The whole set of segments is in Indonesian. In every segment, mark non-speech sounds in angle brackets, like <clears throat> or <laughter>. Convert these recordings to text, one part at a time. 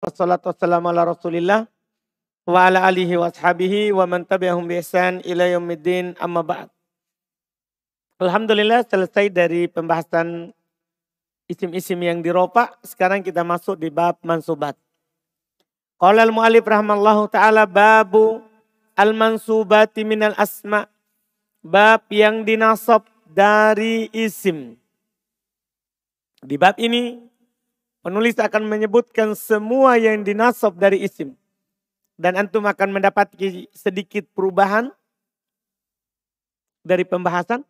Wassalatu wassalamu ala rasulillah wa ala alihi wa ashabihi. Alhamdulillah selesai dari pembahasan isim-isim yang diropa. Sekarang kita masuk di bab mansubat. Qala al-mu'alif rahmallahu ta'ala babu al-mansubati minal asma. Bab yang dinasab dari isim. Di bab ini penulis akan menyebutkan semua yang dinasab dari isim. Dan antum akan mendapat sedikit perubahan dari pembahasan.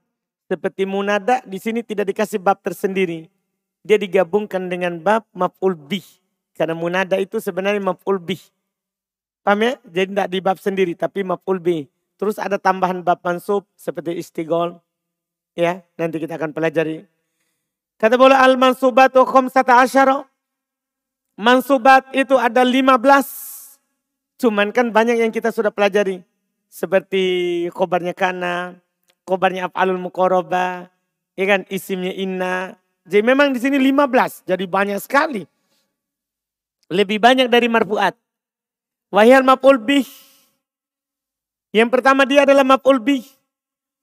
Seperti munada di sini tidak dikasih bab tersendiri. Dia digabungkan dengan bab maf'ul bih. Karena munada itu sebenarnya maf'ul bih. Paham ya? Jadi tidak di bab sendiri tapi maf'ul bih. Terus ada tambahan bab mansub seperti istigol. Ya, nanti kita akan pelajari Kata boleh al mansubatu khamsata asyara. Mansubat itu ada 15. Cuman kan banyak yang kita sudah pelajari. Seperti khobarnya kana, khobarnya af'alul muqarrabah, ya kan isimnya inna. Jadi memang di sini 15, jadi banyak sekali. Lebih banyak dari marfuat. Wahyal maf'ul bih. Yang pertama dia adalah maf'ul bih.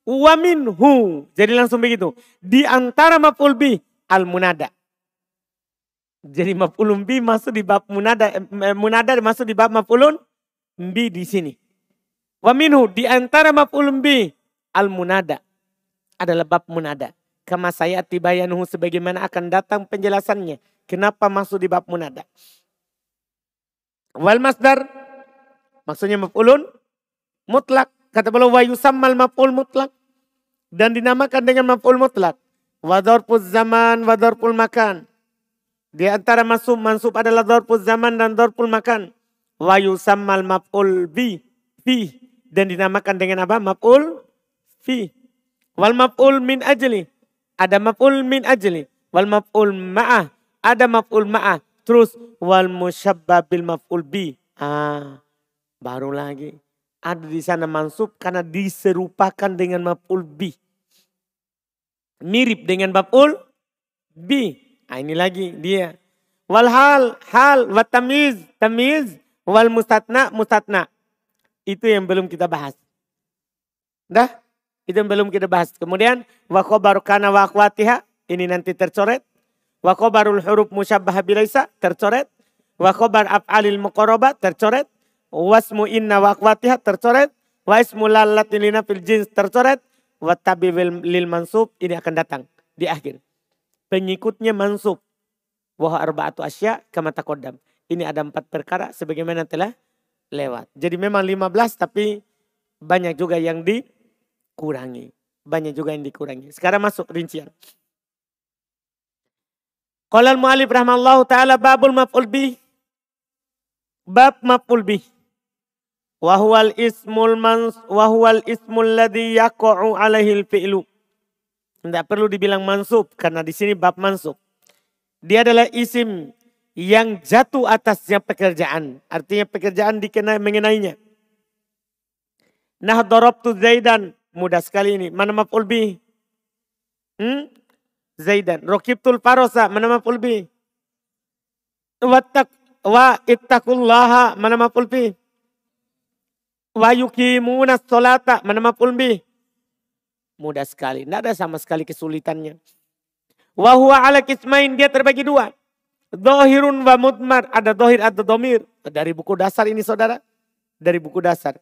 Wa minhu. Jadi langsung begitu. Di antara maf'ul bih al-munada. Jadi maf'ulun bi masuk di bab munada, eh, munada masuk di bab maf'ulun bi di sini. Wa minhu di antara maf'ulun bi al-munada adalah bab munada. Kama saya tibayanuhu sebagaimana akan datang penjelasannya. Kenapa masuk di bab munada. Wal masdar maksudnya maf'ulun mutlak. Kata beliau wa yusammal maf'ul mutlak. Dan dinamakan dengan maf'ul mutlak. Wadorpul zaman, wadorpul makan. Di antara masuk mansub adalah dorpul zaman dan dorpul makan. Wa yusammal maf'ul bi, fi. Dan dinamakan dengan apa? Maf'ul fi. Wal maf'ul min ajli. Ada maf'ul min ajli. Wal maf'ul ma'ah. Ada maf'ul ma'ah. Terus wal musyabba bil maf'ul bi. Ah, baru lagi. Ada di sana mansub karena diserupakan dengan maf'ul bi mirip dengan babul bi. Nah, ini lagi dia. Wal hal, wa tamiz, tamiz, wal mustatna, mustatna. Itu yang belum kita bahas. Dah? Itu yang belum kita bahas. Kemudian, wa khobaru kana wa akhwatiha, ini nanti tercoret. Wa khobarul huruf musyabbaha bilaisa, tercoret. Wa khobar af'alil muqarabah, tercoret. Wasmu inna wa akhwatiha, tercoret. Wa ismu lalatilina fil jins, tercoret watabi lil mansub ini akan datang di akhir. Pengikutnya mansub. Wah arba'atu asya kama takodam. Ini ada empat perkara sebagaimana telah lewat. Jadi memang 15 tapi banyak juga yang dikurangi. Banyak juga yang dikurangi. Sekarang masuk rincian. Qala al-mu'alif rahmallahu ta'ala babul maf'ul bih. Bab maf'ul bih. Wahwal ismul mans wahwal ismul ladhi yaqa'u alaihi fi'lu. Tidak perlu dibilang mansub karena di sini bab mansub. Dia adalah isim yang jatuh atasnya pekerjaan. Artinya pekerjaan dikenai mengenainya. Nah tu Zaidan. Mudah sekali ini. Mana maf'ul bi? Hmm? Zaidan. Rokibtul farosa. Mana maf'ul bi? Wattak wa ittaqullaha. Mana maf'ul bi? Wa yukimuna sholata. Mana maf'ul? Mudah sekali. Tidak ada sama sekali kesulitannya. Wa huwa ala kismain. Dia terbagi dua. Dohirun wa mudmar. Ada dohir atau domir. Dari buku dasar ini saudara. Dari buku dasar.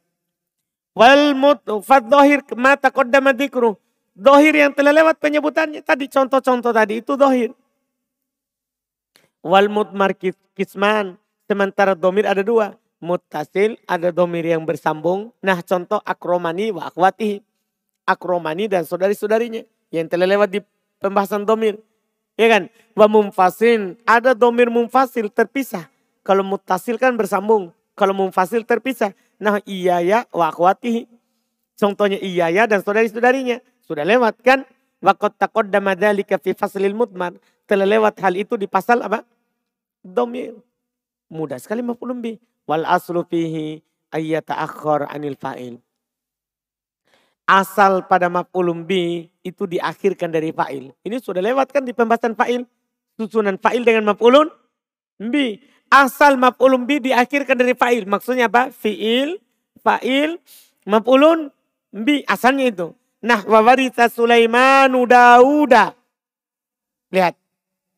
Wal mut fad dohir mata qaddama dzikru. Dohir yang telah lewat penyebutannya. Tadi contoh-contoh tadi itu dohir. Wal mudmar kisman. Sementara domir ada dua mutasil ada domir yang bersambung. Nah contoh akromani wa akwati. Akromani dan saudari-saudarinya. Yang telah lewat di pembahasan domir. Ya kan? Wa mumfasin. Ada domir mumfasil terpisah. Kalau mutasil kan bersambung. Kalau mumfasil terpisah. Nah iya ya wa akwati. Contohnya iya ya dan saudari-saudarinya. Sudah lewat kan? Wakot taqaddama dzalika fi faslil mudmar. Telah lewat hal itu di pasal apa? Domir. Mudah sekali maf'ulun bih Wal aslu fihi ayyata'akhir anil fa'il. Asal pada maf'ulun bi itu diakhirkan dari fa'il. Ini sudah lewat kan di pembahasan fa'il. Susunan fa'il dengan maf'ulun bi. asal maf'ulun bi diakhirkan dari fa'il. Maksudnya apa? Fi'il, fa'il, maf'ulun bi. Asalnya itu. Nah, wawarita Sulaimanu Dauda. Lihat.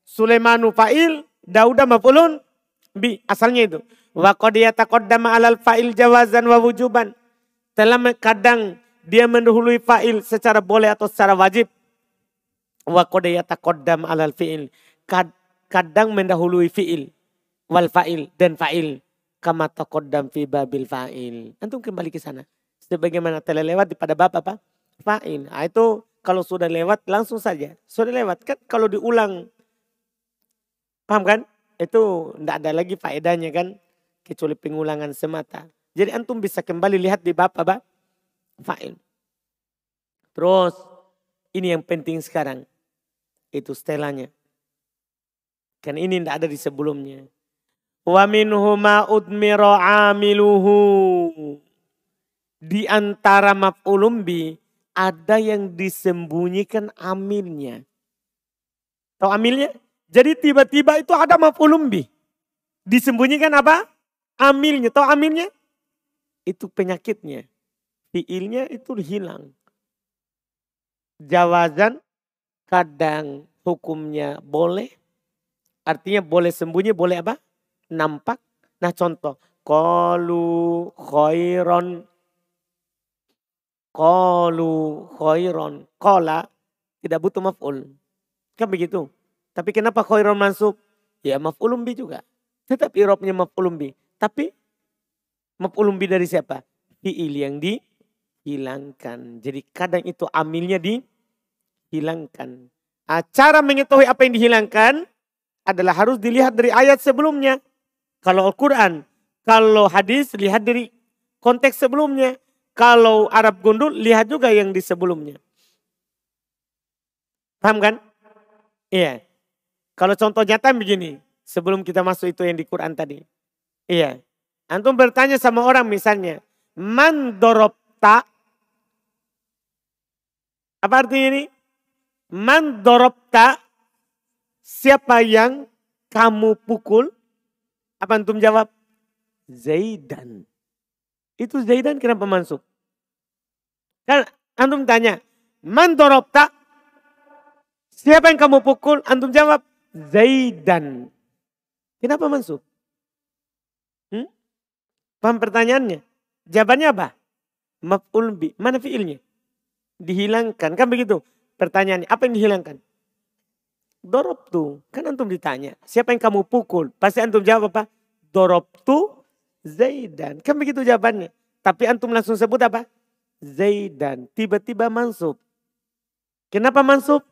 Sulaimanu fa'il, Dauda maf'ulun bi. Asalnya itu. Wa qad yataqaddama alal fa'il jawazan wa wujuban. Dalam kadang dia mendahului fa'il secara boleh atau secara wajib. Wa qad yataqaddam alal fi'il. Kadang mendahului fi'il. Wal fa'il dan fa'il. Kama taqaddam fi babil fa'il. Antum kembali ke sana. Sebagaimana telah lewat pada bab apa? fa'il. Nah, itu kalau sudah lewat langsung saja. Sudah lewat kan kalau diulang. Paham kan? Itu tidak ada lagi faedahnya kan. Kecuali pengulangan semata. Jadi antum bisa kembali lihat di bab apa? Fa'il. Terus ini yang penting sekarang. Itu setelahnya. Kan ini tidak ada di sebelumnya. Wa minhuma udmiro amiluhu. Di antara maf'ulum bi ada yang disembunyikan amilnya. Tahu amilnya? Jadi tiba-tiba itu ada maf'ulun bih. Disembunyikan apa? Amilnya. Tahu amilnya? Itu penyakitnya. Fiilnya itu hilang. Jawazan kadang hukumnya boleh. Artinya boleh sembunyi, boleh apa? Nampak. Nah contoh. Qalu khairon Qalu khairon. Qala tidak butuh maf'ul. Kan begitu. Tapi kenapa khairon masuk? Ya maf'ulun bi juga. Tetap irobnya maf'ulun bi. Tapi maf'ulun bi dari siapa? Fi'il yang dihilangkan. Jadi kadang itu amilnya dihilangkan. Nah, cara mengetahui apa yang dihilangkan adalah harus dilihat dari ayat sebelumnya. Kalau Al-Quran, kalau hadis lihat dari konteks sebelumnya. Kalau Arab gundul, lihat juga yang di sebelumnya. Paham kan? Iya. Kalau contoh nyata begini, sebelum kita masuk itu yang di Quran tadi. Iya. Antum bertanya sama orang misalnya, man dorobta. Apa artinya ini? Man dorobta, siapa yang kamu pukul? Apa antum jawab? Zaidan. Itu Zaidan kenapa masuk? Kan antum tanya, man dorobta? Siapa yang kamu pukul? Antum jawab, Zaidan. Kenapa masuk? Hmm? Paham pertanyaannya? Jawabannya apa? Maf'ul bi. Mana fiilnya? Dihilangkan. Kan begitu? Pertanyaannya, apa yang dihilangkan? Dorob. Kan antum ditanya, siapa yang kamu pukul? Pasti antum jawab apa? Dorob Zaidan. Kan begitu jawabannya. Tapi antum langsung sebut apa? Zaidan. Tiba-tiba mansub. Kenapa mansub?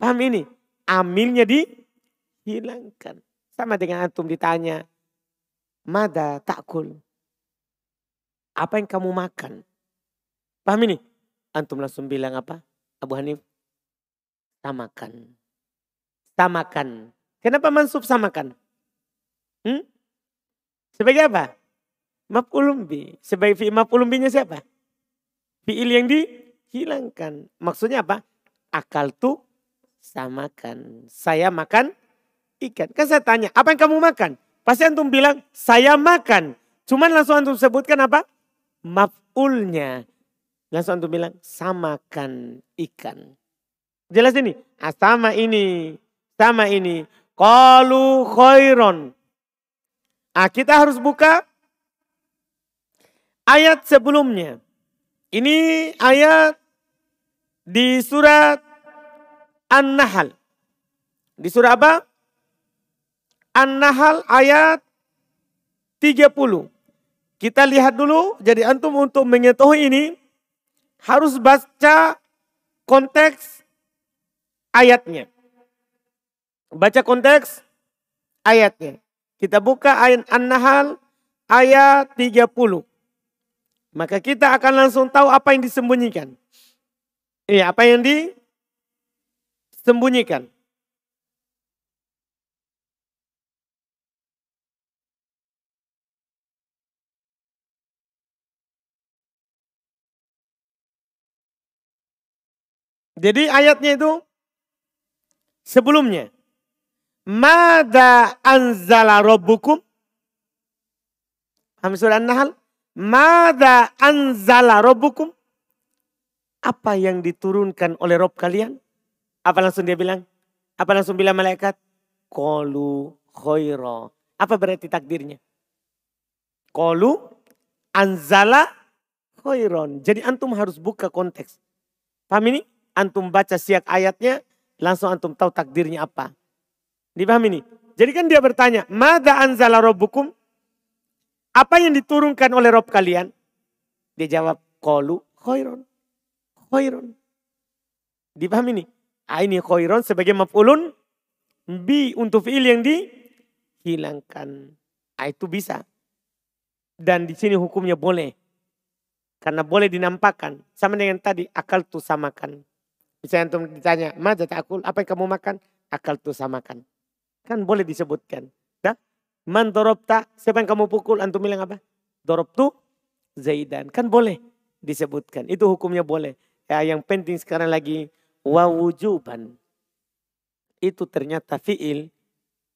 Paham ini? Amilnya dihilangkan. Sama dengan antum ditanya. Mada takul. Apa yang kamu makan? Paham ini? Antum langsung bilang apa? Abu Hanif. Samakan. Samakan. Kenapa mansub samakan? Hmm? Sebagai apa? Maf'ulun bi. Sebagai fi'il maf'ulun nya siapa? Fi'il yang dihilangkan. Maksudnya apa? Akal tuh samakan. Saya makan ikan. Kan saya tanya, apa yang kamu makan? Pasti antum bilang, saya makan. Cuman langsung antum sebutkan apa? Maf'ulnya. Langsung antum bilang, samakan ikan. Jelas ini? Ah, sama ini. Sama ini. Qalu khairon. Nah, kita harus buka ayat sebelumnya. Ini ayat di surat An-Nahl. Di surah apa? An-Nahl ayat 30. Kita lihat dulu, jadi antum untuk mengetahui ini harus baca konteks ayatnya. Baca konteks ayatnya. Kita buka ayat An-Nahl ayat 30. Maka kita akan langsung tahu apa yang disembunyikan. Iya, apa yang disembunyikan. Jadi ayatnya itu sebelumnya Mada anzala rabbukum? Paham surah An-Nahl? Mada anzala rabbukum? Apa yang diturunkan oleh Rob kalian? Apa langsung dia bilang? Apa langsung bilang malaikat? Kolu khaira. Apa berarti takdirnya? Kolu anzala khairon. Jadi antum harus buka konteks. Paham ini? Antum baca siak ayatnya, langsung antum tahu takdirnya apa. Dipahami ini? Jadi kan dia bertanya, Mada anzala robbukum? Apa yang diturunkan oleh Rob kalian? Dia jawab, Kolu khairon. Khairon. Dipahami ini? Ah, ini khairon sebagai maf'ulun bi untuk fi'il yang dihilangkan. Ah, itu bisa. Dan di sini hukumnya boleh. Karena boleh dinampakkan. Sama dengan tadi, akal tu samakan. Misalnya antum ditanya, Mada akul, apa yang kamu makan? Akal tu samakan. Kan boleh disebutkan. Dah? Man dorobta, siapa yang kamu pukul? Antum bilang apa? Dorobtu Zaidan. Kan boleh disebutkan. Itu hukumnya boleh. Ya, yang penting sekarang lagi wawujuban. Itu ternyata fiil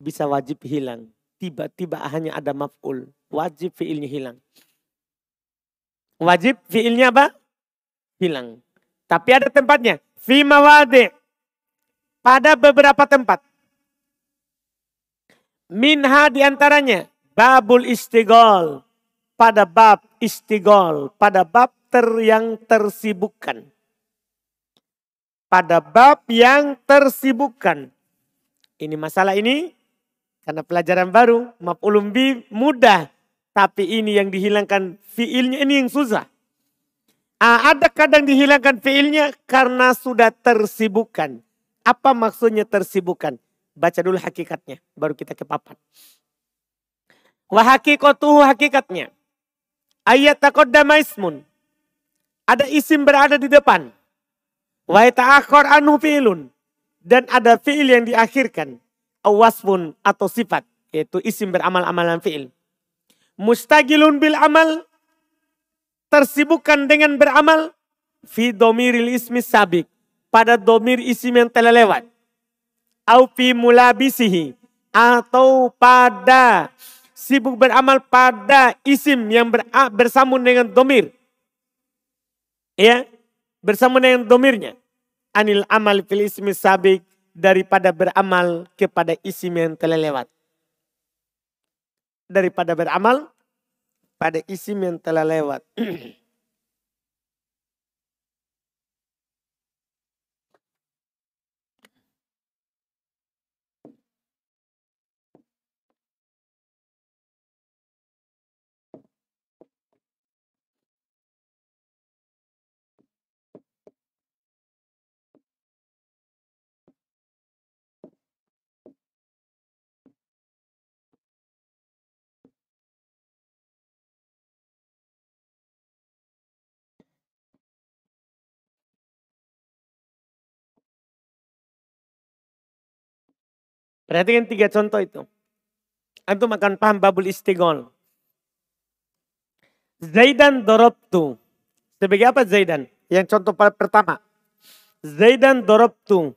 bisa wajib hilang. Tiba-tiba hanya ada maf'ul. Wajib fiilnya hilang. Wajib fiilnya apa? Hilang. Tapi ada tempatnya. Fi mawadi. Pada beberapa tempat. Minha di antaranya babul istigol. Pada bab istigol. Pada bab ter yang tersibukkan. Pada bab yang tersibukkan. Ini masalah ini karena pelajaran baru. Maf'ulum bi mudah. Tapi ini yang dihilangkan fiilnya ini yang susah. Ah, ada kadang dihilangkan fiilnya karena sudah tersibukkan. Apa maksudnya tersibukkan? Baca dulu hakikatnya, baru kita ke papan. Wa hakikatuhu hakikatnya. Ayat taqaddama ismun. Ada isim berada di depan. Wa ta'akhir anhu fi'lun. Dan ada fi'il yang diakhirkan. Awasfun atau sifat. Yaitu isim beramal-amalan fi'il. Mustagilun bil amal. Tersibukkan dengan beramal. Fi domiril ismi sabik. Pada domir isim yang telah lewat au fi mulabisihi atau pada sibuk beramal pada isim yang ber, bersambung dengan domir. Ya, bersambung dengan domirnya. Anil amal fil ismi sabik daripada beramal kepada isim yang telah lewat. Daripada beramal pada isim yang telah lewat. <clears throat> Perhatikan tiga contoh itu. Antum akan paham babul istigol. Zaidan dorobtu. Sebagai apa Zaidan? Yang contoh pertama. Zaidan dorobtu.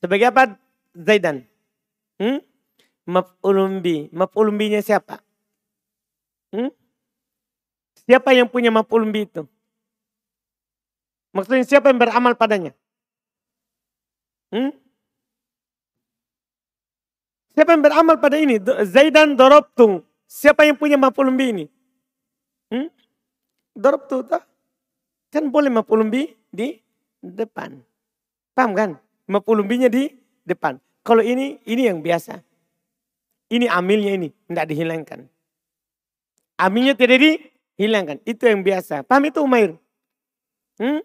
Sebagai apa Zaidan? Hmm? Maf'ulumbi. Maf'ulumbinya siapa? Hmm? Siapa yang punya maf'ulumbi itu? Maksudnya siapa yang beramal padanya? Hmm? Siapa yang beramal pada ini? Zaidan dorobtu. Siapa yang punya maf'ul bi ini? Hmm? Dorobtu? Kan boleh maf'ul bi di depan. Paham kan? Maf'ul nya di depan. Kalau ini, ini yang biasa. Ini amilnya ini, tidak dihilangkan. Amilnya tidak dihilangkan. Itu yang biasa. Paham itu Umair? Hmm?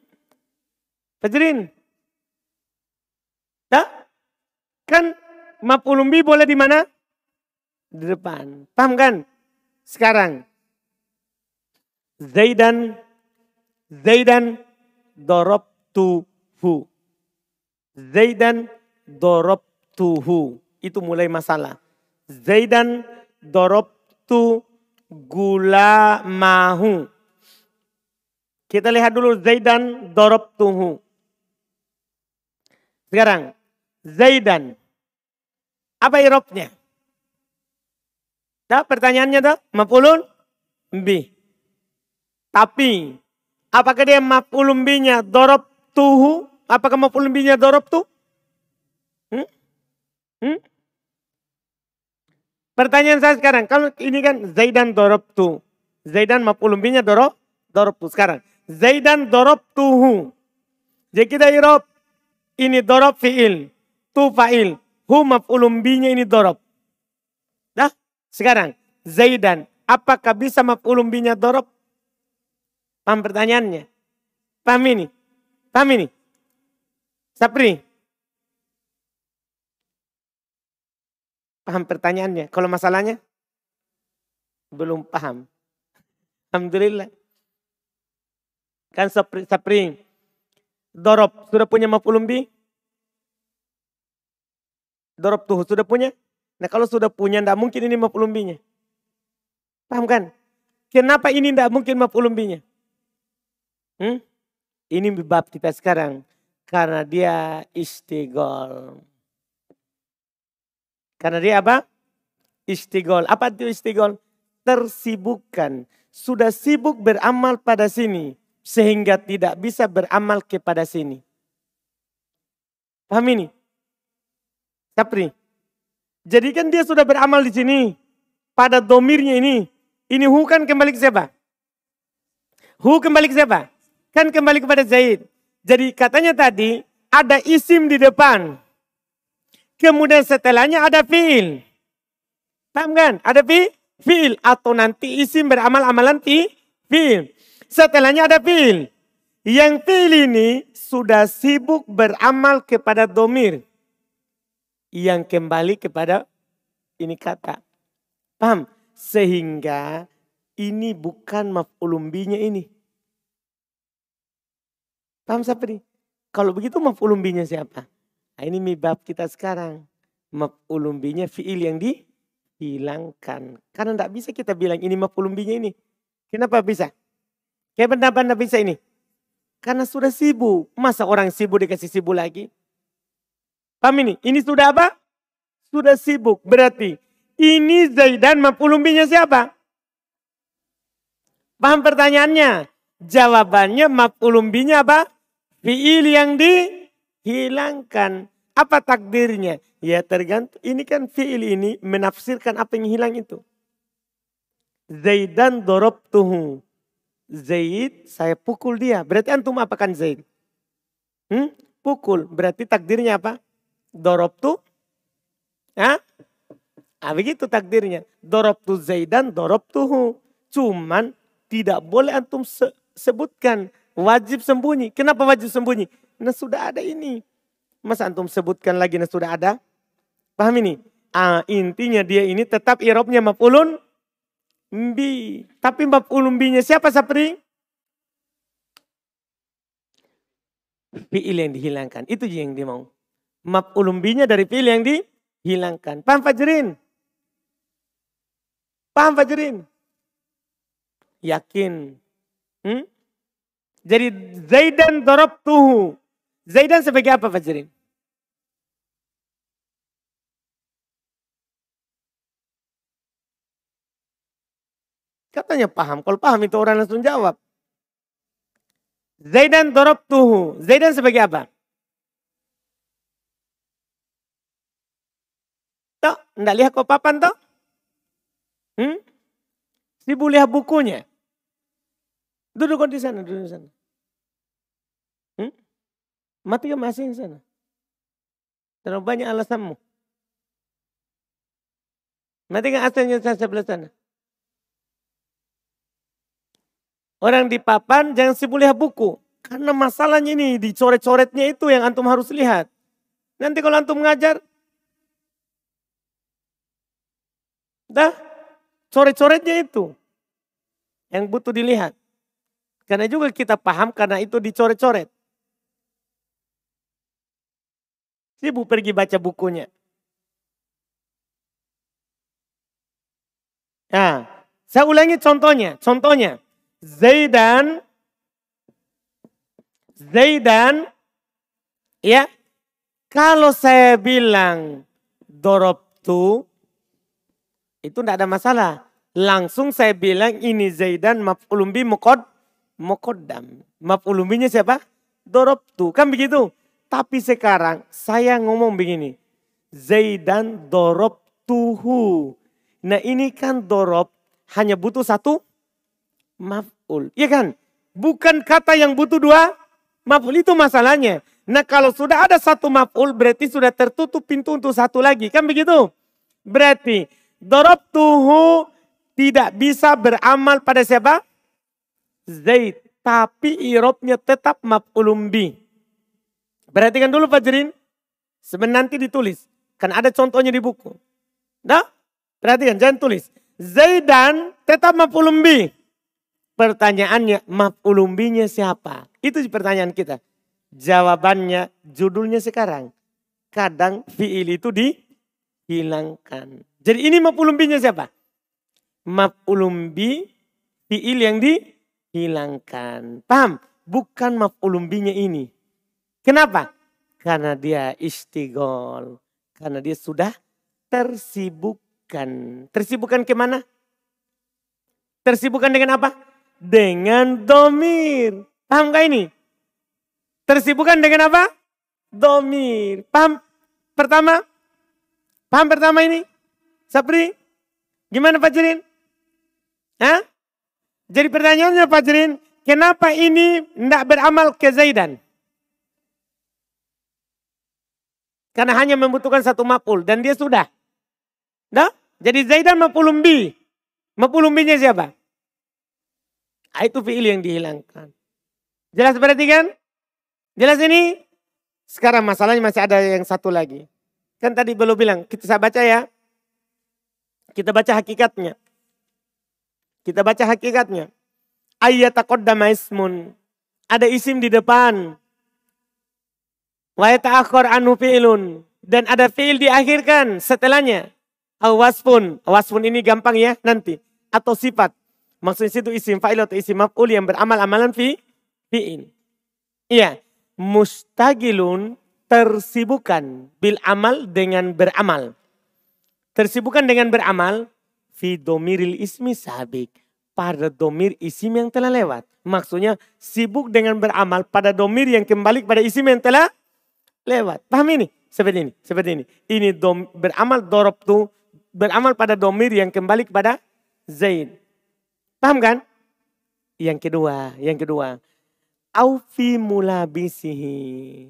Fajrin? Tak? Kan Mapulumbi boleh di mana? Di depan. Paham kan? Sekarang. Zaidan. Zaidan dorob tuhu. Zaidan dorob tuhu. Itu mulai masalah. Zaidan dorob tu gula mahu. Kita lihat dulu Zaidan dorob tuhu. Sekarang. Zaidan Apa irobnya? Dah pertanyaannya dah, maf'ulun bi. Tapi apakah dia maf'ulun bi-nya dorob tuhu? Apakah maf'ulun bi-nya dorob tuh? Hmm? Hmm? Pertanyaan saya sekarang, kalau ini kan Zaidan dorob tu. Zaidan maf'ulun bi-nya dorob, dorob tu. Sekarang, Zaidan dorob tuhu. Jadi kita irob, ini dorob fi'il, tu fa'il, hu maf'ulun bi-nya ini dorob. Dah, sekarang Zaidan, apakah bisa maf'ulun bi-nya dorob? Paham pertanyaannya? Paham ini? Paham ini? Sapri? Paham pertanyaannya? Kalau masalahnya? Belum paham. Alhamdulillah. Kan sapring. Dorob, sudah punya maf'ulun? Dorob tuh sudah punya? Nah kalau sudah punya, tidak mungkin ini maf'ulun bi-nya. Paham kan? Kenapa ini tidak mungkin maf'ulun bi-nya? Hmm? Ini bab kita sekarang. Karena dia istigol. Karena dia apa? Istigol. Apa itu istigol? Tersibukkan. Sudah sibuk beramal pada sini. Sehingga tidak bisa beramal kepada sini. Paham ini? Capri. Jadi kan dia sudah beramal di sini. Pada domirnya ini. Ini hu kan kembali ke siapa? Hu kembali ke siapa? Kan kembali kepada Zaid. Jadi katanya tadi ada isim di depan. Kemudian setelahnya ada fiil. Paham kan? Ada fi, fiil. Atau nanti isim beramal amalan fi, fiil. Setelahnya ada fiil. Yang fiil ini sudah sibuk beramal kepada domir. Yang kembali kepada ini kata. Paham? Sehingga ini bukan maf'ulumbinya ini. Paham seperti? Kalau begitu maf'ulumbinya siapa? Nah, ini mibab kita sekarang. Maf'ulun binya fi'il yang dihilangkan. Karena tidak bisa kita bilang ini maf'ulun binya ini. Kenapa bisa? Kenapa tidak bisa ini? Karena sudah sibuk. Masa orang sibuk dikasih sibuk lagi? Paham ini? Ini sudah apa? Sudah sibuk. Berarti ini Zaidan maf'ulun binya siapa? Paham pertanyaannya? Jawabannya maf'ulun binya apa? Fi'il yang di hilangkan. Apa takdirnya? Ya tergantung. Ini kan fiil ini menafsirkan apa yang hilang itu. Zaidan dorob tuhu. Zaid saya pukul dia. Berarti antum apakan Zaid? Hmm? Pukul. Berarti takdirnya apa? Dorob tu. Hah? Ah, begitu takdirnya. Dorob tu Zaidan dorob tuhu. Cuman tidak boleh antum se sebutkan. Wajib sembunyi. Kenapa wajib sembunyi? Nah sudah ada ini. Masa antum sebutkan lagi nah sudah ada? Paham ini? Ah, intinya dia ini tetap irobnya maf'ulun bi. Tapi maf'ulun bi-nya siapa Sapri? Fi'il yang dihilangkan. Itu yang dia mau. Maf'ulun bi-nya dari fi'il yang dihilangkan. Paham Fajrin? Paham Fajrin? Yakin. Hmm? Jadi Zaidan tuhu. Zaidan sebagai apa Fajrin? Katanya paham. Kalau paham itu orang langsung jawab. Zaidan dorob tuhu. Zaidan sebagai apa? Toh, enggak lihat kok papan toh? Hmm? Sibuk lihat bukunya. Duduk di sana, duduk di sana. Mati ke masih di sana. Terlalu banyak alasanmu. Mati ke asalnya sebelah sana. Orang di papan jangan sibuk lihat buku. Karena masalahnya ini di coret-coretnya itu yang antum harus lihat. Nanti kalau antum ngajar. Dah, coret-coretnya itu. Yang butuh dilihat. Karena juga kita paham karena itu dicoret-coret. Sibuk pergi baca bukunya. Nah, saya ulangi contohnya. Contohnya, Zaidan, Zaidan, ya, kalau saya bilang dorob tu itu tidak ada masalah. Langsung saya bilang ini Zaidan maf'ulun bi mukod mukoddam. Maf'ulun siapa? Dorob tu. Kan begitu. Tapi sekarang saya ngomong begini. Zaidan dorob tuhu. Nah ini kan dorob hanya butuh satu maf'ul. Iya kan? Bukan kata yang butuh dua maf'ul itu masalahnya. Nah kalau sudah ada satu maf'ul berarti sudah tertutup pintu untuk satu lagi. Kan begitu? Berarti dorob tuhu tidak bisa beramal pada siapa? Zaid. Tapi irobnya tetap maf'ulum bi. Perhatikan dulu Fajrin. Sebenarnya nanti ditulis. Kan ada contohnya di buku. Nah, perhatikan jangan tulis. Zaidan tetap maf'ulum bi. Pertanyaannya maf'ulum binya siapa? Itu pertanyaan kita. Jawabannya judulnya sekarang. Kadang fi'il itu dihilangkan. Jadi ini maf'ulum binya siapa? maf'ulum bi fi'il yang dihilangkan. Paham? Bukan maf'ulum binya ini. Kenapa? Karena dia istigol. Karena dia sudah tersibukkan. Tersibukkan ke mana? Tersibukkan dengan apa? Dengan domir. Paham gak ini? Tersibukkan dengan apa? Domir. Paham? Pertama? Paham pertama ini? Sapri? Gimana Pak Jirin? Hah? Jadi pertanyaannya Pak Jerin, kenapa ini tidak beramal ke Zaidan? Karena hanya membutuhkan satu mapul dan dia sudah. Nah, jadi Zaidan mapulum bi. Mapulum nya siapa? Ah, itu fi'il yang dihilangkan. Jelas berarti kan? Jelas ini? Sekarang masalahnya masih ada yang satu lagi. Kan tadi belum bilang, kita saya baca ya. Kita baca hakikatnya. Kita baca hakikatnya. Ayat taqaddama ismun. Ada isim di depan. Wa yata'akhir anu fi'lun. Dan ada fi'il diakhirkan setelahnya. Wasfun. Wasfun ini gampang ya nanti. Atau sifat. Maksudnya situ isim fa'il atau isim maf'ul yang beramal amalan fi fi'il. Iya. Mustagilun tersibukan bil amal dengan beramal. Tersibukan dengan beramal fi domiril ismi sabik. Pada domir isim yang telah lewat. Maksudnya sibuk dengan beramal pada domir yang kembali pada isim yang telah lewat. Paham ini? Seperti ini, seperti ini. Ini dom, beramal dorob tu beramal pada domir yang kembali kepada Zaid. Paham kan? Yang kedua, yang kedua. Aufi mulabisihi.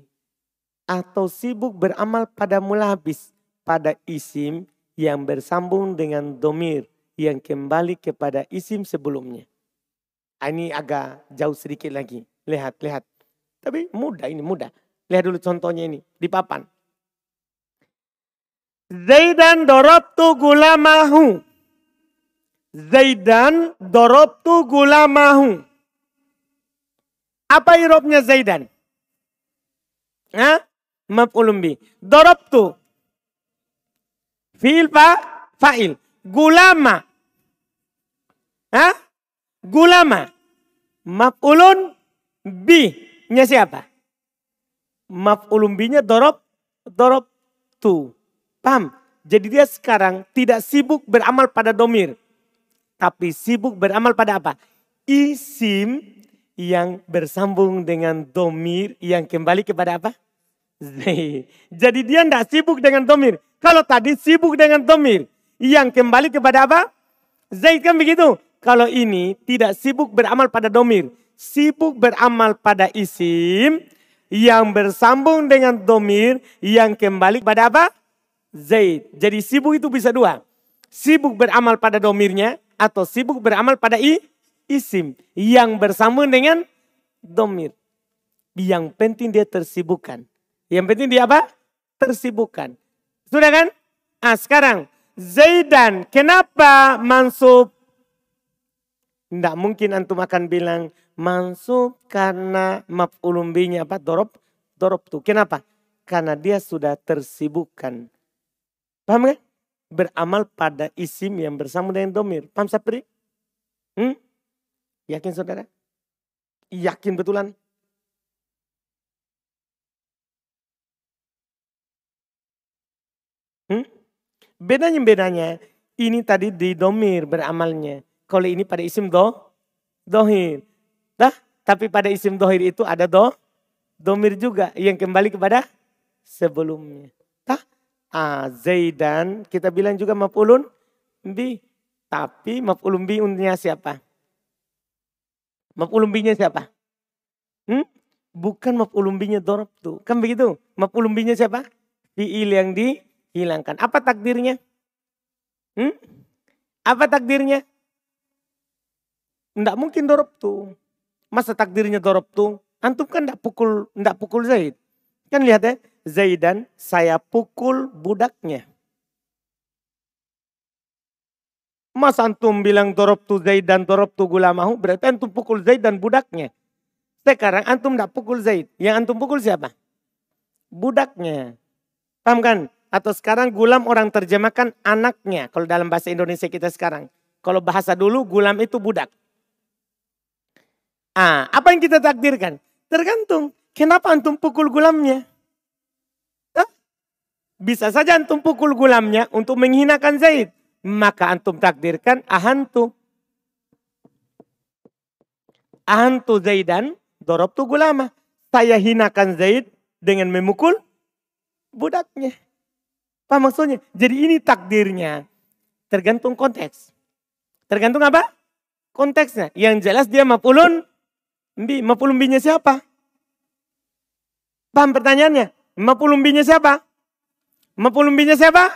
Atau sibuk beramal pada mulabis. Pada isim yang bersambung dengan domir yang kembali kepada isim sebelumnya. Ah, ini agak jauh sedikit lagi. Lihat, lihat. Tapi mudah ini, mudah. Lihat dulu contohnya ini, di papan. Zaidan dorobtu gulamahu. Zaidan dorobtu gulamahu. Apa irobnya Zaidan? Hah? Maf'ulun bi. Dorobtu Fi'il fa, fa'il. Gulama. Hah? Gulama. Maf'ulun bi. Nya siapa? Maf'ulun bi-nya dorob, dorob tu. Paham? Jadi dia sekarang tidak sibuk beramal pada domir. Tapi sibuk beramal pada apa? Isim yang bersambung dengan domir yang kembali kepada apa? Jadi dia tidak sibuk dengan domir. Kalau tadi sibuk dengan domir. Yang kembali kepada apa? Zaid kan begitu. Kalau ini tidak sibuk beramal pada domir. Sibuk beramal pada isim. Yang bersambung dengan domir. Yang kembali kepada apa? Zaid. Jadi sibuk itu bisa dua. Sibuk beramal pada domirnya. Atau sibuk beramal pada i, isim. Yang bersambung dengan domir. Yang penting dia tersibukkan. Yang penting dia apa? Tersibukkan. Sudah kan? Ah sekarang Zaidan kenapa mansub? Tidak mungkin antum akan bilang mansub karena maf'ulun binya apa? Dorob, dorob tuh. Kenapa? Karena dia sudah tersibukkan. Paham kan? Beramal pada isim yang bersama dengan domir. Paham Sapri? Hmm? Yakin saudara? Yakin betulan? Bedanya bedanya ini tadi di domir beramalnya. Kalau ini pada isim do, dohir. Dah, tapi pada isim dohir itu ada do, domir juga yang kembali kepada sebelumnya. Tah, ah, Zaidan kita bilang juga maf'ulun bi. Tapi maf'ulun bi untuknya siapa? Maf'ulun bi-nya siapa? Hmm? Bukan maf'ulun bi-nya tuh. Kan begitu? Maf'ulun bi-nya siapa? Fi'il yang dihilangkan. Apa takdirnya? Hmm? Apa takdirnya? Tidak mungkin tuh. Masa takdirnya tuh? Antum kan tidak pukul, tidak pukul Zaid. Kan lihat ya, Zaidan saya pukul budaknya. Mas antum bilang dorob tu Zaid dan dorob tu gulamahu, berarti antum pukul Zaid dan budaknya. Sekarang antum tidak pukul Zaid. Yang antum pukul siapa? Budaknya. Paham kan? Atau sekarang gulam orang terjemahkan anaknya. Kalau dalam bahasa Indonesia kita sekarang. Kalau bahasa dulu gulam itu budak. Ah, apa yang kita takdirkan? Tergantung. Kenapa antum pukul gulamnya? Bisa saja antum pukul gulamnya untuk menghinakan Zaid. Maka antum takdirkan ahantu. Ahantu Zaidan dorob tu gulama. Saya hinakan Zaid dengan memukul budaknya. Apa maksudnya? Jadi ini takdirnya. Tergantung konteks. Tergantung apa? Konteksnya. Yang jelas dia mapulun bi. Mapulun binya siapa? Paham pertanyaannya? Mapulun binya siapa? Maf'ul binya siapa?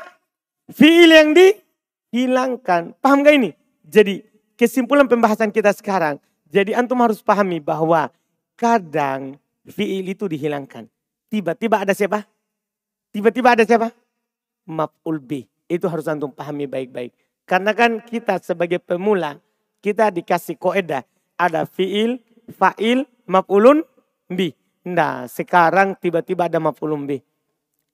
Fi'il yang dihilangkan. Paham gak ini? Jadi kesimpulan pembahasan kita sekarang. Jadi antum harus pahami bahwa kadang fi'il itu dihilangkan. Tiba-tiba ada siapa? Tiba-tiba ada siapa? Maf'ul bi. Itu harus antum pahami baik-baik. Karena kan kita sebagai pemula, kita dikasih koedah. Ada fi'il, fa'il, maf'ulun bi. Nah sekarang tiba-tiba ada maf'ulun bi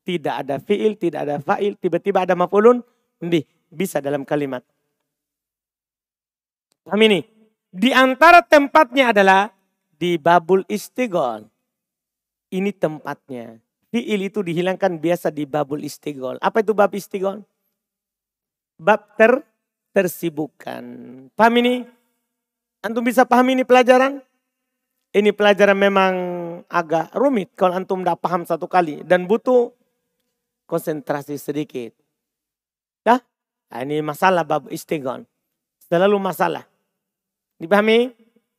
tidak ada fiil, tidak ada fa'il, tiba-tiba ada maf'ulun bih. Bisa dalam kalimat. Paham ini? Di antara tempatnya adalah di babul istigol. Ini tempatnya. Fiil itu dihilangkan biasa di babul istigol. Apa itu bab istigol? Bab ter tersibukan. Paham ini? Antum bisa paham ini pelajaran? Ini pelajaran memang agak rumit kalau antum tidak paham satu kali. Dan butuh konsentrasi sedikit. Dah? Nah, ini masalah bab istighon. Selalu masalah. Dipahami?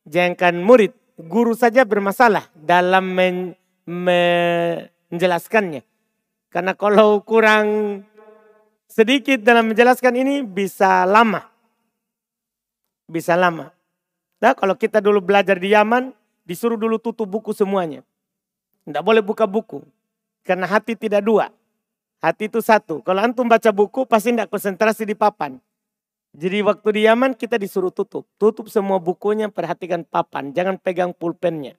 Jangan murid, guru saja bermasalah dalam men, menjelaskannya. Karena kalau kurang sedikit dalam menjelaskan ini bisa lama. Bisa lama. Nah, kalau kita dulu belajar di Yaman, disuruh dulu tutup buku semuanya. Tidak boleh buka buku. Karena hati tidak dua. Hati itu satu. Kalau antum baca buku pasti tidak konsentrasi di papan. Jadi waktu di Yaman kita disuruh tutup. Tutup semua bukunya, perhatikan papan. Jangan pegang pulpennya.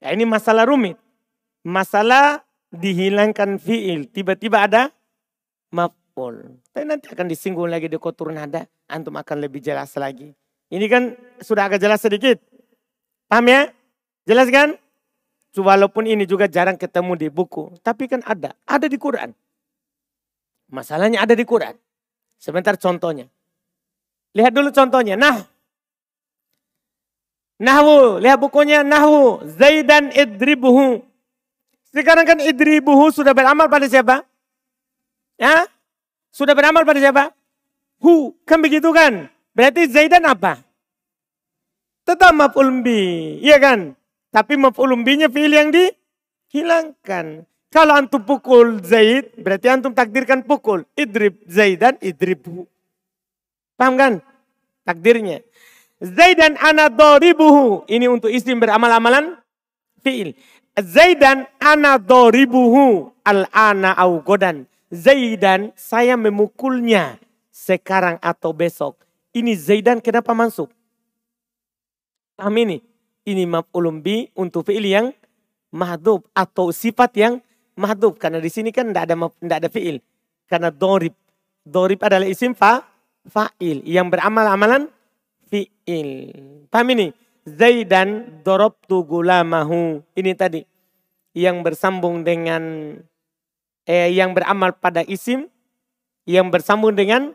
Ya, ini masalah rumit. Masalah dihilangkan fiil. Tiba-tiba ada maf'ul. Tapi nanti akan disinggung lagi di kotur nada. Antum akan lebih jelas lagi. Ini kan sudah agak jelas sedikit. Paham ya? Jelas kan? Walaupun ini juga jarang ketemu di buku. Tapi kan ada. Ada di Quran. Masalahnya ada di Quran. Sebentar contohnya. Lihat dulu contohnya. Nah. Nahwu. Lihat bukunya Nahwu. Zaidan idribuhu. Sekarang kan idribuhu sudah beramal pada siapa? Ya? Sudah beramal pada siapa? Hu. Kan begitu kan? Berarti Zaidan apa? Tetap maf'ul bi. Iya kan? Tapi maf'ulun binya fi'il yang dihilangkan. Kalau antum pukul Zaid, berarti antum takdirkan pukul. Idrib Zaidan, idribhu. Paham kan? Takdirnya. Zaidan ana doribuhu. Ini untuk isim beramal-amalan fi'il. Zaidan ana doribuhu al-ana au godan. Zaidan saya memukulnya sekarang atau besok. Ini Zaidan kenapa masuk? Paham ini? ini maf'ulun bi untuk fi'il yang mahdub atau sifat yang mahdub karena di sini kan tidak ada tidak ada fi'il karena dorib dorib adalah isim fa fa'il yang beramal amalan fi'il paham ini Zaidan dorobtu gulamahu ini tadi yang bersambung dengan eh, yang beramal pada isim yang bersambung dengan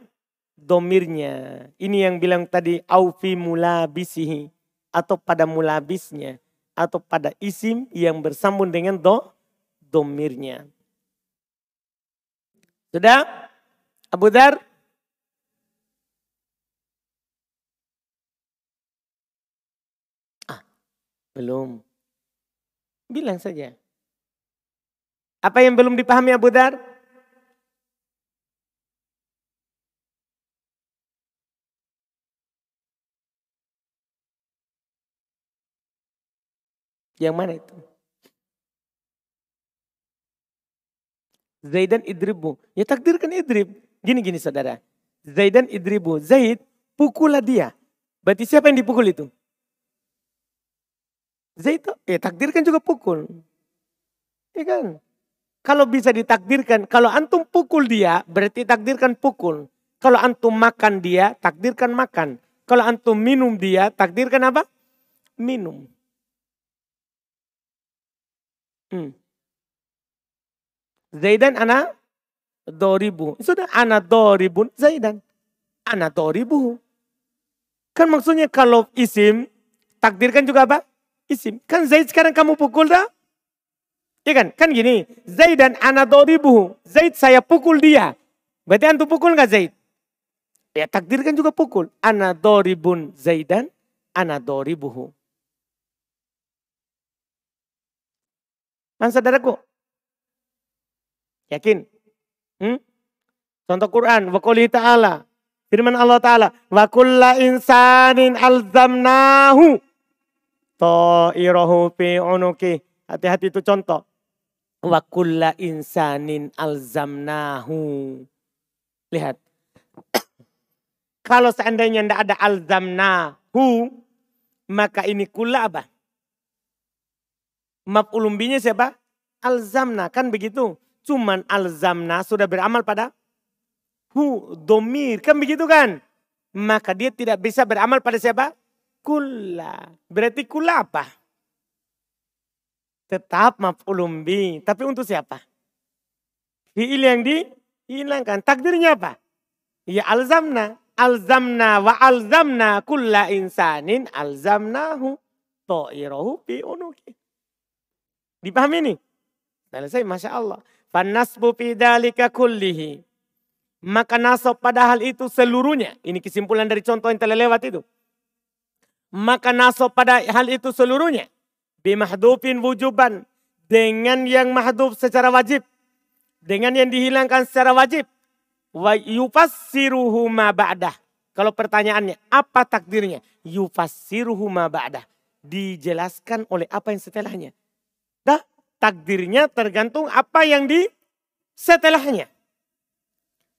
domirnya. Ini yang bilang tadi aufi mulabisihi atau pada mulabisnya atau pada isim yang bersambung dengan do domirnya. Sudah? Abu Dar? Ah, belum. Bilang saja. Apa yang belum dipahami Abu Dar? Yang mana itu? Zaidan idribu. Ya takdirkan idrib. Gini-gini saudara. Zaidan idribu. Zaid pukullah dia. Berarti siapa yang dipukul itu? Zaid ya takdirkan juga pukul. Ya kan? Kalau bisa ditakdirkan, kalau antum pukul dia, berarti takdirkan pukul. Kalau antum makan dia, takdirkan makan. Kalau antum minum dia, takdirkan apa? Minum. Hmm. Zaidan ana doribu. Sudah ana doribun Zaidan. Ana doribu. Kan maksudnya kalau isim, takdirkan juga apa? Isim. Kan Zaid sekarang kamu pukul dah? Iya kan? Kan gini, Zaidan ana doribu. Zaid saya pukul dia. Berarti antum pukul nggak Zaid? Ya takdirkan juga pukul. Ana doribun Zaidan, ana doribuhu. Man saudaraku, Yakin? Hmm? Contoh Quran, wa ta'ala. Firman Allah Ta'ala, wa kulla insanin alzamnahu ta'irahu fi. Hati-hati itu contoh. Wa kulla insanin alzamnahu. Lihat. <coughs> Kalau seandainya tidak ada alzamnahu, maka ini kulla apa? Maf'ulumbinya siapa? Alzamna, kan begitu. Cuman alzamna sudah beramal pada hu, domir. Kan begitu kan? Maka dia tidak bisa beramal pada siapa? Kula. Berarti kula apa? Tetap maf'ulum bi. Tapi untuk siapa? Fi'il yang dihilangkan. Takdirnya apa? Ya alzamna. Alzamna wa alzamna kulla insanin alzamnahu to'irahu fi unuki. Dipahami ini? Selesai, Masya Allah. Fanasbu pidalika kullihi. Maka nasab pada hal itu seluruhnya. Ini kesimpulan dari contoh yang telah lewat itu. Maka nasab pada hal itu seluruhnya. Bimahdufin wujuban. Dengan yang mahduf secara wajib. Dengan yang dihilangkan secara wajib. Wa yufassiruhu ma ba'dah. Kalau pertanyaannya, apa takdirnya? Yufassiruhu ma ba'dah. Dijelaskan oleh apa yang setelahnya. Dah, takdirnya tergantung apa yang di setelahnya.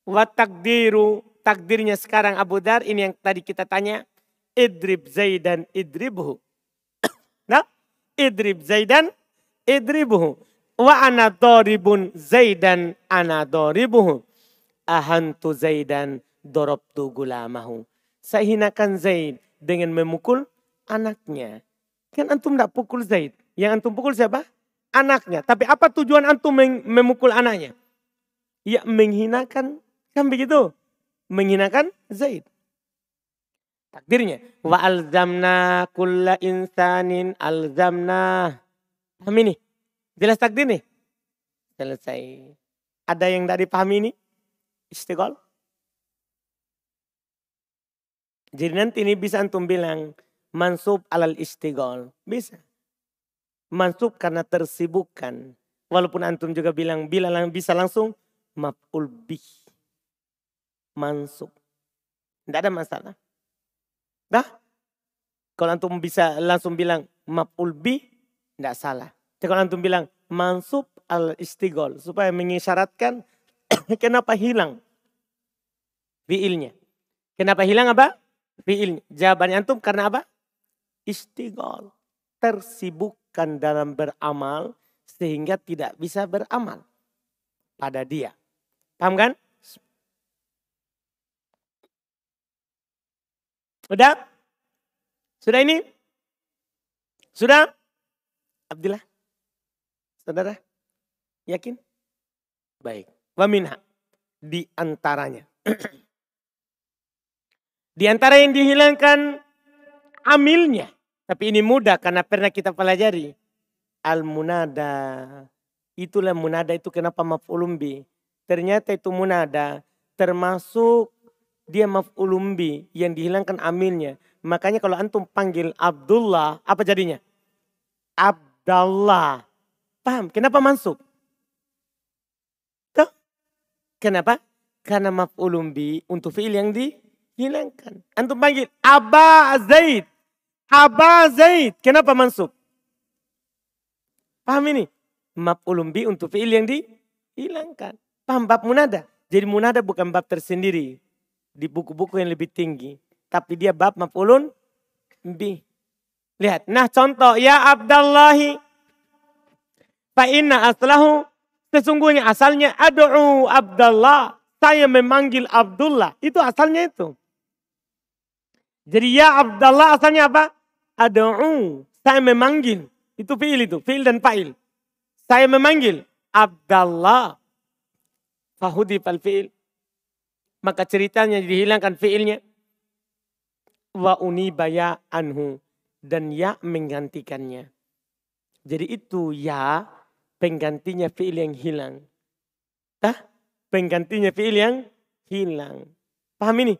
Wa takdiru, takdirnya sekarang Abu Dar, ini yang tadi kita tanya. Idrib Zaidan idribhu. Idrib Zaidan idribhu. Wa ana doribun Zaidan ana doribuhu. Ahantu Zaidan dorobtu gulamahu. Saya hinakan Zaid dengan memukul anaknya. Kan antum tidak pukul Zaid. Yang antum pukul siapa? anaknya. Tapi apa tujuan antum memukul anaknya? Ya menghinakan, kan begitu? Menghinakan Zaid. Takdirnya. Wa alzamna kulla insanin alzamna. Paham ini? Jelas takdir nih? Selesai. Ada yang tidak dipahami ini? Istiqol. Jadi nanti ini bisa antum bilang mansub alal istiqol. Bisa mansub karena tersibukkan. Walaupun antum juga bilang bila bisa langsung maf'ul bih. Mansub. Tidak ada masalah. Dah? Kalau antum bisa langsung bilang maf'ul bih, tidak salah. Tapi kalau antum bilang mansub al istigol supaya mengisyaratkan <coughs> kenapa hilang fiilnya. Kenapa hilang apa? Fiilnya. Jawabannya antum karena apa? Istigol. Tersibuk disibukkan dalam beramal sehingga tidak bisa beramal pada dia. Paham kan? Sudah? Sudah ini? Sudah? Abdillah? Saudara? Yakin? Baik. Wa minha. di antaranya. <clears throat> di antara yang dihilangkan amilnya. Tapi ini mudah karena pernah kita pelajari. Al-munada. Itulah munada itu kenapa maf'ulum Ternyata itu munada termasuk dia maf'ulum yang dihilangkan amilnya. Makanya kalau antum panggil Abdullah, apa jadinya? Abdallah. Paham? Kenapa masuk? Tuh. Kenapa? Karena maf'ulum untuk fi'il yang dihilangkan. Antum panggil Aba Zaid. Aba Zaid. Kenapa masuk? Paham ini? Maf'ulum untuk fi'il yang dihilangkan. Paham bab munada? Jadi munada bukan bab tersendiri. Di buku-buku yang lebih tinggi. Tapi dia bab maf'ulun bi. Lihat. Nah contoh. Ya Abdallahi. Fa'inna aslahu. Sesungguhnya asalnya adu'u Abdullah. Saya memanggil Abdullah. Itu asalnya itu. Jadi ya Abdullah asalnya apa? Adu'u. Saya memanggil. Itu fi'il itu. Fi'il dan fa'il. Saya memanggil Abdullah. Fahudi fal fi'il. Maka ceritanya dihilangkan fi'ilnya wa unibaya anhu dan ya menggantikannya. Jadi itu ya penggantinya fiil yang hilang. Tah? Penggantinya fiil yang hilang. Paham ini?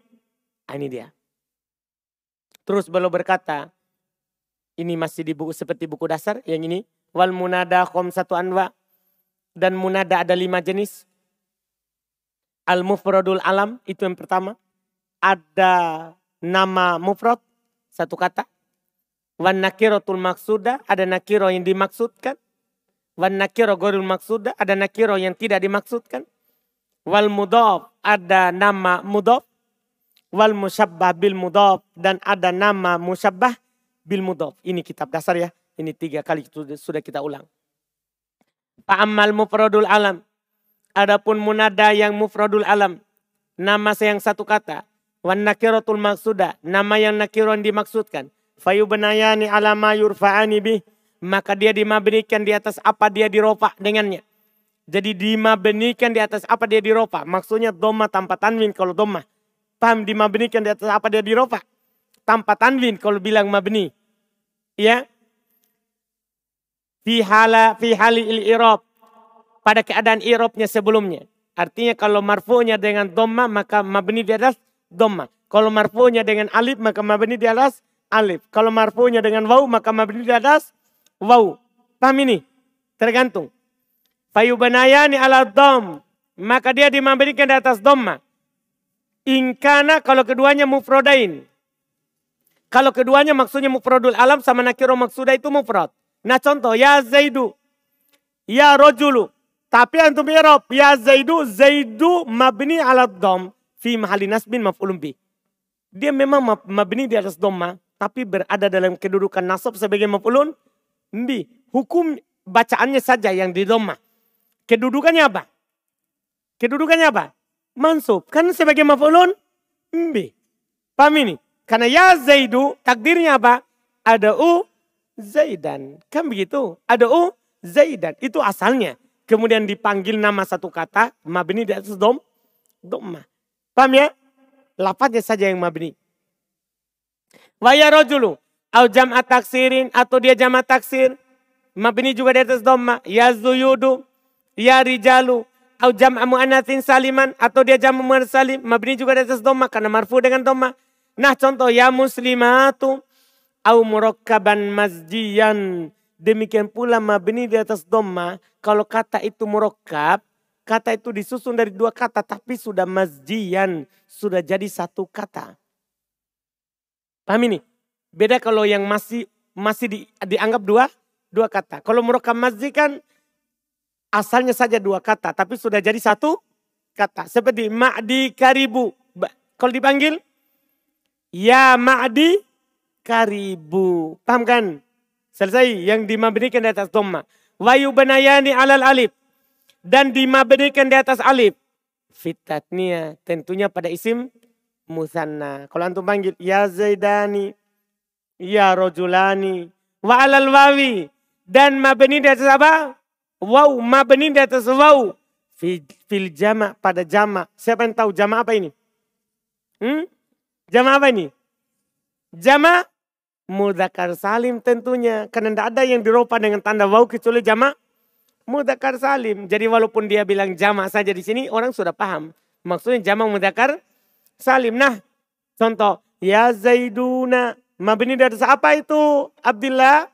Ah, ini dia. Terus beliau berkata, ini masih di buku seperti buku dasar yang ini. Wal munada khom satu anwa. Dan munada ada lima jenis. Al mufradul alam itu yang pertama. Ada nama mufrad satu kata. Wan nakirotul maksuda ada nakiro yang dimaksudkan. Wan nakiro gorul maksuda ada nakiro yang tidak dimaksudkan. Wal mudof ada nama mudof. Wal musyabbah bil mudof dan ada nama musyabbah bil mudof. Ini kitab dasar ya. Ini tiga kali sudah kita ulang. Fa'ammal mufradul alam. Adapun munada yang mufradul alam. Nama yang satu kata. Wan nakiratul maksuda, nama yang nakiron dimaksudkan. Fayubanayani alama yurfa'ani bih. Maka dia dimabenikan di atas apa dia diropa dengannya. Jadi dimabenikan di atas apa dia diropa. Maksudnya doma tanpa tanwin kalau doma. Paham dimabenikan di atas apa dia diropa. Tanpa tanwin kalau bilang mabni. Ya. Fi hala fi hali il irob. Pada keadaan irobnya sebelumnya. Artinya kalau marfu'nya dengan doma maka mabni di atas dhamma. Kalau marfu'nya dengan alif maka mabni di atas alif. Kalau marfu'nya dengan waw maka mabni di atas waw. Paham ini? Tergantung. Fayubanayani ala dom. Maka dia dimabnikan di atas dhamma. Ingkana kalau keduanya mufrodain. Kalau keduanya maksudnya mufrodul alam sama nakiro maksuda itu mufrad. Nah contoh, ya Zaidu, ya rojulu. Tapi antum irob, ya Zaidu, Zaidu mabni ala dom fi mahali nasbin maf'ulun bi. Dia memang mabni di atas doma, tapi berada dalam kedudukan nasab sebagai maf'ulun bi. Hukum bacaannya saja yang di doma. Kedudukannya apa? Kedudukannya apa? Mansub. Kan sebagai maf'ulun bi. Paham ini? Karena ya Zaidu takdirnya apa? Ada u Zaidan. Kan begitu? Ada u Zaidan. Itu asalnya. Kemudian dipanggil nama satu kata. Mabni di atas dom. Doma. Paham ya? Lapatnya saja yang mabni. Waya rojulu. Au jam'at taksirin. Atau dia jam'at taksir. Mabni juga di atas dhamma. Ya zuyudu. Ya rijalu. Au jam'a mu'anatin saliman. Atau dia jam'u mu'anat salim. Mabni juga di atas dhamma. Karena marfu dengan dhamma. Nah contoh. Ya muslimatu. Au murokkaban masjian. Demikian pula mabni di atas dhamma. Kalau kata itu murokkab Kata itu disusun dari dua kata tapi sudah masjian. Sudah jadi satu kata. Paham ini? Beda kalau yang masih masih di, dianggap dua dua kata. Kalau murakam masjid kan asalnya saja dua kata tapi sudah jadi satu kata. Seperti ma'di karibu. Kalau dipanggil ya ma'di karibu. Paham kan? Selesai yang dimabnikan di atas dhamma. Wayu benayani alal alif dan dimabnikan di atas alif. Fitatnia tentunya pada isim musanna. Kalau antum panggil ya Zaidani, ya Rojulani, wa alal wawi dan mabni di atas apa? Wow, mabni di atas waw. Fil jama pada jama. Siapa yang tahu jama apa ini? Hmm? Jama apa ini? Jama mudakar salim tentunya. Karena tidak ada yang diropa dengan tanda wau kecuali jama mudakar salim. Jadi walaupun dia bilang jama saja di sini orang sudah paham. Maksudnya jama mudakar salim. Nah contoh. Ya Zaiduna. Mabini dari apa itu Abdullah?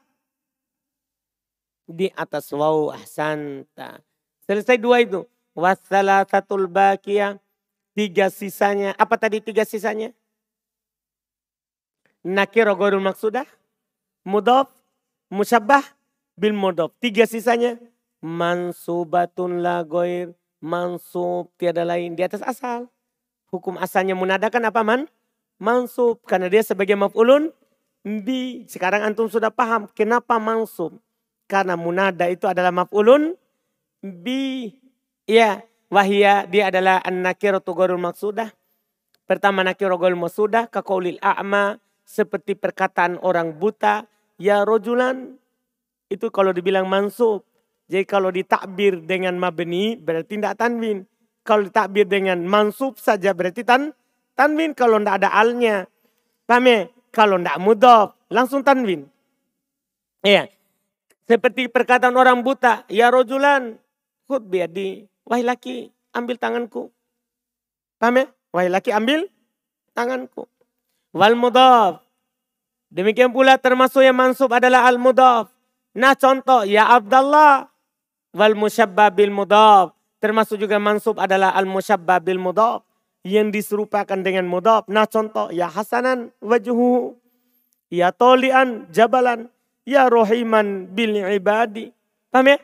Di atas wau ahsanta. Selesai dua itu. Wassalasatul baqiyah. Tiga sisanya. Apa tadi tiga sisanya? Nakiro gorul maksudah. Mudof. Musyabah. Bil mudof. Tiga sisanya. Mansubatun la goir. Mansub. Tiada lain. Di atas asal. Hukum asalnya munadakan apa man? Mansub. Karena dia sebagai maf'ulun. Bi. Sekarang antum sudah paham. Kenapa mansub? Karena munada itu adalah maf'ulun. Bi Ya, wahia dia adalah an-nakiratu maksudah. Pertama nakiratu ghairul maksudah kaqaulil a'ma seperti perkataan orang buta ya rojulan itu kalau dibilang mansub. Jadi kalau ditakbir dengan mabni berarti tidak tanwin. Kalau ditakbir dengan mansub saja berarti tan tanwin kalau tidak ada alnya. Paham ya? Kalau tidak mudhof langsung tanwin. Iya. Seperti perkataan orang buta, ya rojulan khud biadi Wahai laki, ambil tanganku. Paham ya? Wahai laki, ambil tanganku. Wal mudaf. Demikian pula termasuk yang mansub adalah al mudaf. Nah contoh, ya Abdullah. Wal musyabba bil mudaf. Termasuk juga mansub adalah al musyabba bil mudaf. Yang diserupakan dengan mudaf. Nah contoh, ya Hasanan wajhu. Ya tolian jabalan. Ya rohiman bil ibadi. Paham ya?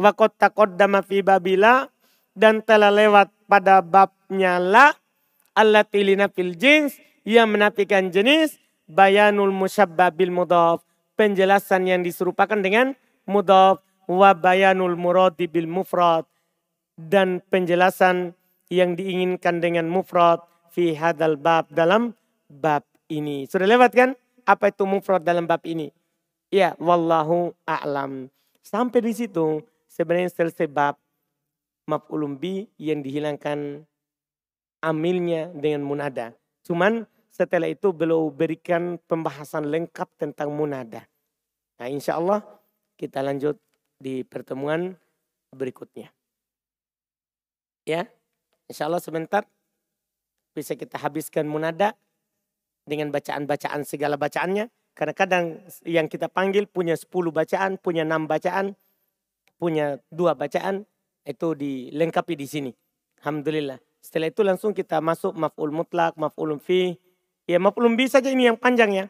Wakot takoddama fi babila dan telah lewat pada babnya la allati fil jins yang menafikan jenis bayanul musyabbabil mudhaf penjelasan yang diserupakan dengan mudhaf wa bayanul muradi bil mufrad dan penjelasan yang diinginkan dengan mufrad fi hadal bab dalam bab ini. Sudah lewat kan? Apa itu mufrad dalam bab ini? Ya, wallahu a'lam. Sampai di situ sebenarnya selesai bab maf'ulun bi yang dihilangkan amilnya dengan munada. Cuman setelah itu beliau berikan pembahasan lengkap tentang munada. Nah insya Allah kita lanjut di pertemuan berikutnya. Ya, insya Allah sebentar bisa kita habiskan munada dengan bacaan-bacaan segala bacaannya. Karena kadang yang kita panggil punya 10 bacaan, punya 6 bacaan, punya dua bacaan, itu dilengkapi di sini. Alhamdulillah. Setelah itu langsung kita masuk maf'ul mutlak, maf'ul fi. Ya maf'ul bi saja ini yang panjang ya.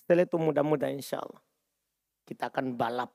Setelah itu mudah-mudah insya Allah. Kita akan balap.